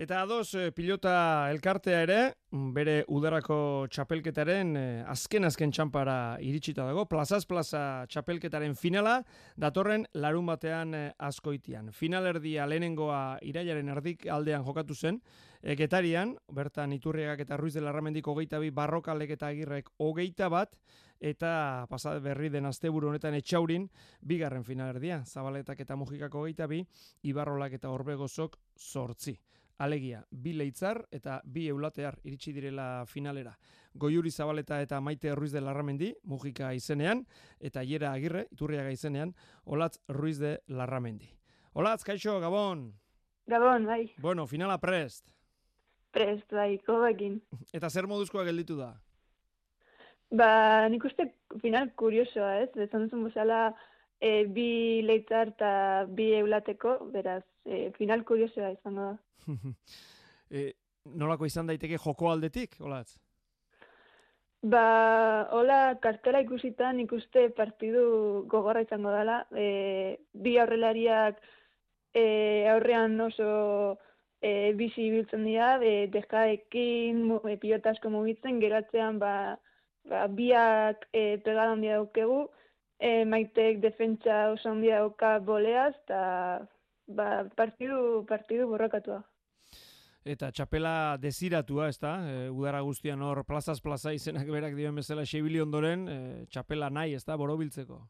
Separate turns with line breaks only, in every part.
Eta ados, eh, pilota elkartea ere, bere udarako txapelketaren eh, azken azken txampara iritsita dago, plazaz plaza txapelketaren finala, datorren larun batean eh, askoitian. Finalerdia lehenengoa irailaren erdik aldean jokatu zen, eketarian, bertan iturriak eta ruiz de larramendik hogeita bi, barrokalek eta agirrek hogeita bat, eta pasat berri den asteburu honetan etxaurin, bigarren finalerdia, zabaletak eta mujikako hogeita bi, ibarrolak eta horbegozok sortzi alegia, bi leitzar eta bi eulatear iritsi direla finalera. Goiuri Zabaleta eta Maite Ruiz de Larramendi, Mujika izenean, eta Iera Agirre, Iturriaga izenean, Olatz Ruiz de Larramendi. Olatz, kaixo, Gabon!
Gabon, bai.
Bueno, finala prest.
Prest, bai, kobakin.
Eta zer moduzkoa gelditu da?
Ba, nik uste final kuriosoa, ez? Bezan duzun bezala, e, bi leitzar eta bi eulateko, beraz, e, final kuriosoa izango da.
e, nolako izan daiteke joko aldetik, olatz?
Ba, hola, kartela ikusitan ikuste partidu gogorra izango dela. E, bi aurrelariak e, aurrean oso e, bizi biltzen dira, e, dekaekin, e, pilotasko mugitzen, geratzean ba, ba, biak e, pegadan dira daukegu, e, maitek defentsa oso handia dauka boleaz, eta ba, partidu, partidu borrokatua.
Eta txapela desiratua, ez da? E, udara guztian hor plazaz plaza izenak berak dioen bezala xebili ondoren, e, txapela nahi, ez da, borobiltzeko?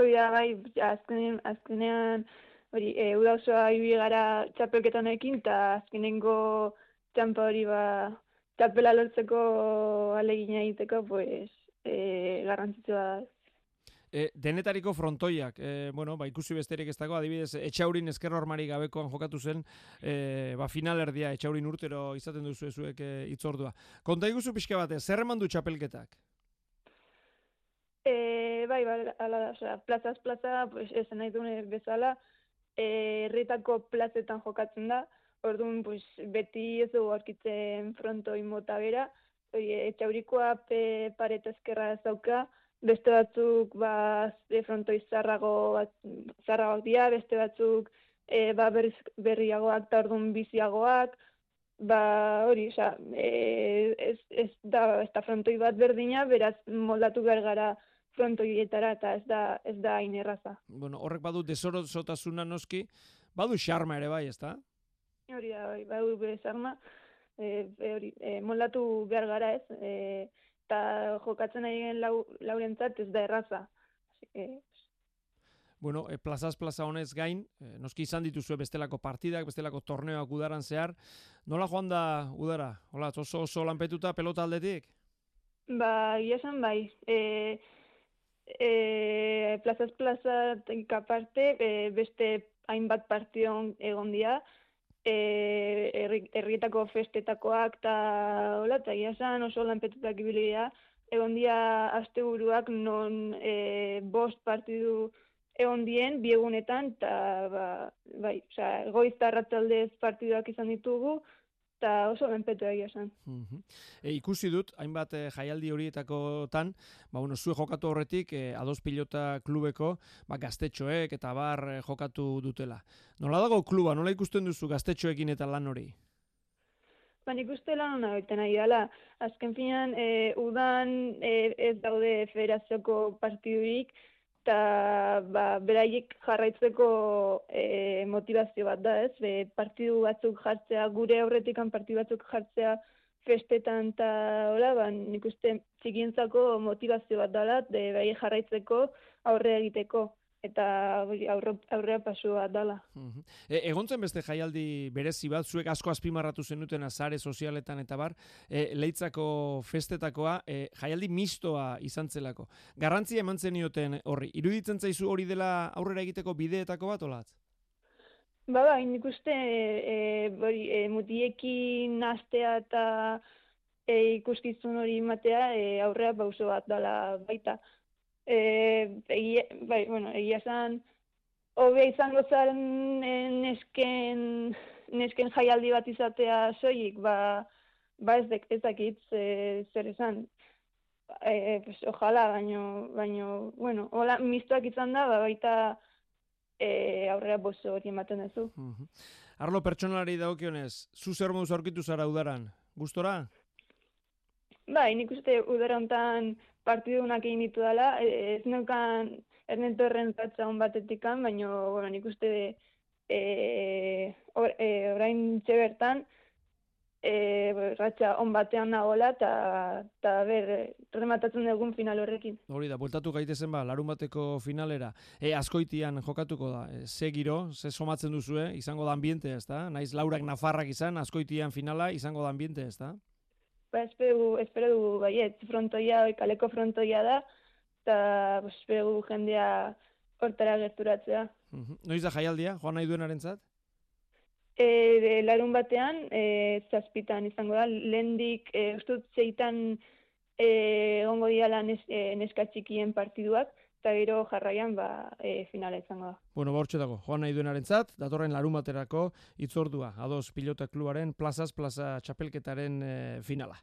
Hoi da, bai, azkenean, azkenean hori, e, uda osoa gara txapelketan ekin, eta azkenengo txampa hori ba, txapela lortzeko alegina egiteko, pues, e, garrantzitsua da.
E, denetariko frontoiak, e, bueno, ba, ikusi besterik ez dago, adibidez, etxaurin ezker normari gabekoan jokatu zen, e, ba, finalerdia etxaurin urtero izaten duzu ezuek e, itzordua. Konta iguzu pixka bate, zer eman du txapelketak?
E, bai, bai, ala da, oza, plazaz plaza, pues, esan nahi dune bezala, herritako plazetan jokatzen da, orduan, pues, beti ez dugu arkitzen frontoi mota bera, etxaurikoa pe pareta ezkerra ez dauka, beste batzuk ba de fronto izarrago zarragoak dira, beste batzuk e, ba berriz, berriagoak ta ordun biziagoak, ba hori, osea, e, ez, ez da ez da frontoi bat berdina, beraz moldatu behar gara frontoietara eta ez da ez da inerraza.
Bueno, horrek badu desorotasuna noski, badu xarma ere bai, ezta?
Hori da, bai, badu be xarma. Eh, hori, e, moldatu behar gara, ez? Eh, eta jokatzen ari lau, laurentzat ez da erraza. E,
bueno, e, plazaz plaza honez gain, e, noski izan dituzue bestelako partidak, bestelako torneoak udaran zehar. Nola joan da udara? Hola, oso oso lanpetuta pelota aldetik?
Ba, iesan bai. E, e, plazaz plaza aparte, e, beste hainbat partion egon dira, e, herrietako festetakoak eta hola, eta esan oso lanpetutak ibilidea, egon dia asteburuak non e, bost partidu egon dien, biegunetan, eta ba, bai, oza, goizta ratzaldez partiduak izan ditugu, eta oso benpetu egia esan.
E, ikusi dut, hainbat e, jaialdi horietakotan, ba, bueno, zue jokatu horretik, e, ados pilota klubeko, ba, gaztetxoek eta bar e, jokatu dutela. Nola dago kluba, nola ikusten duzu gaztetxoekin eta lan hori?
Ba, nik uste lan hona baita nahi dela. Azken finan, e, udan e, ez daude federazioko partidurik, eta ba, beraiek jarraitzeko e, motivazio bat da, ez? Be, partidu batzuk jartzea, gure aurretik partidu batzuk jartzea festetan eta hola, ba, nik uste txikientzako motivazio bat dela, de bai jarraitzeko aurre egiteko eta aurre, aurrea pasu bat dala.
E, egontzen beste jaialdi berezi bat, zuek asko azpimarratu zenuten azare sozialetan eta bar, e, leitzako festetakoa, e, jaialdi mistoa izan zelako. Garrantzia eman zenioten horri, iruditzen zaizu hori dela aurrera egiteko bideetako bat, olatz?
Ba, ba, nik uste e, bori, e, mutiekin nastea eta e, ikuskizun hori matea e, aurrea pauso bat dala baita e, egia, bai, bueno, egia zan, hobe izango zaren e, nesken, nesken jaialdi bat izatea soilik, ba, ba ez, dek, ez dakit zer esan. E, pues, ojala, baino, baino, bueno, hola, mistoak izan da, ba, baita, e, aurrera bozo hori ematen duzu.
Arlo pertsonalari daukionez, zu zer moduz aurkitu zara udaran? Gustora?
Bai, nik uste udara hontan partidunak egin ditu dela, e, ez neukan erneto erren ratza hon batetikan, baina, bueno, nik uste e, or, e, orain txebertan, e, ratxa on batean nagola eta ber rematatzen dugun final horrekin.
Hori da, bueltatu gaitezen ba, larun bateko finalera. E, askoitian jokatuko da, e, ze giro, ze somatzen duzue, izango da ambiente ez da? Naiz laurak nafarrak izan, askoitian finala, izango da ambiente ez da?
Ba, espero, espero du, baiet, frontoia, kaleko frontoia da, eta espero jendea hortara gerturatzea.
Noiz da jaialdia, joan nahi duenaren zat?
E, larun batean, e, zazpitan izango da, lehendik, e, ustut zeitan e, ongo diala nes, e, neska txikien partiduak, eta gero jarraian ba, e, finala izango da.
Bueno, bortxe dago, joan nahi duenaren zat, datorren larun baterako itzordua, ados pilota klubaren plazaz, plaza txapelketaren e, finala.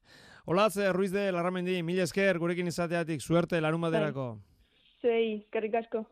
Olatze, eh, Ruiz de Larramendi, mila esker, gurekin izateatik, suerte larun baterako.
Bai. Zei, kerrik asko.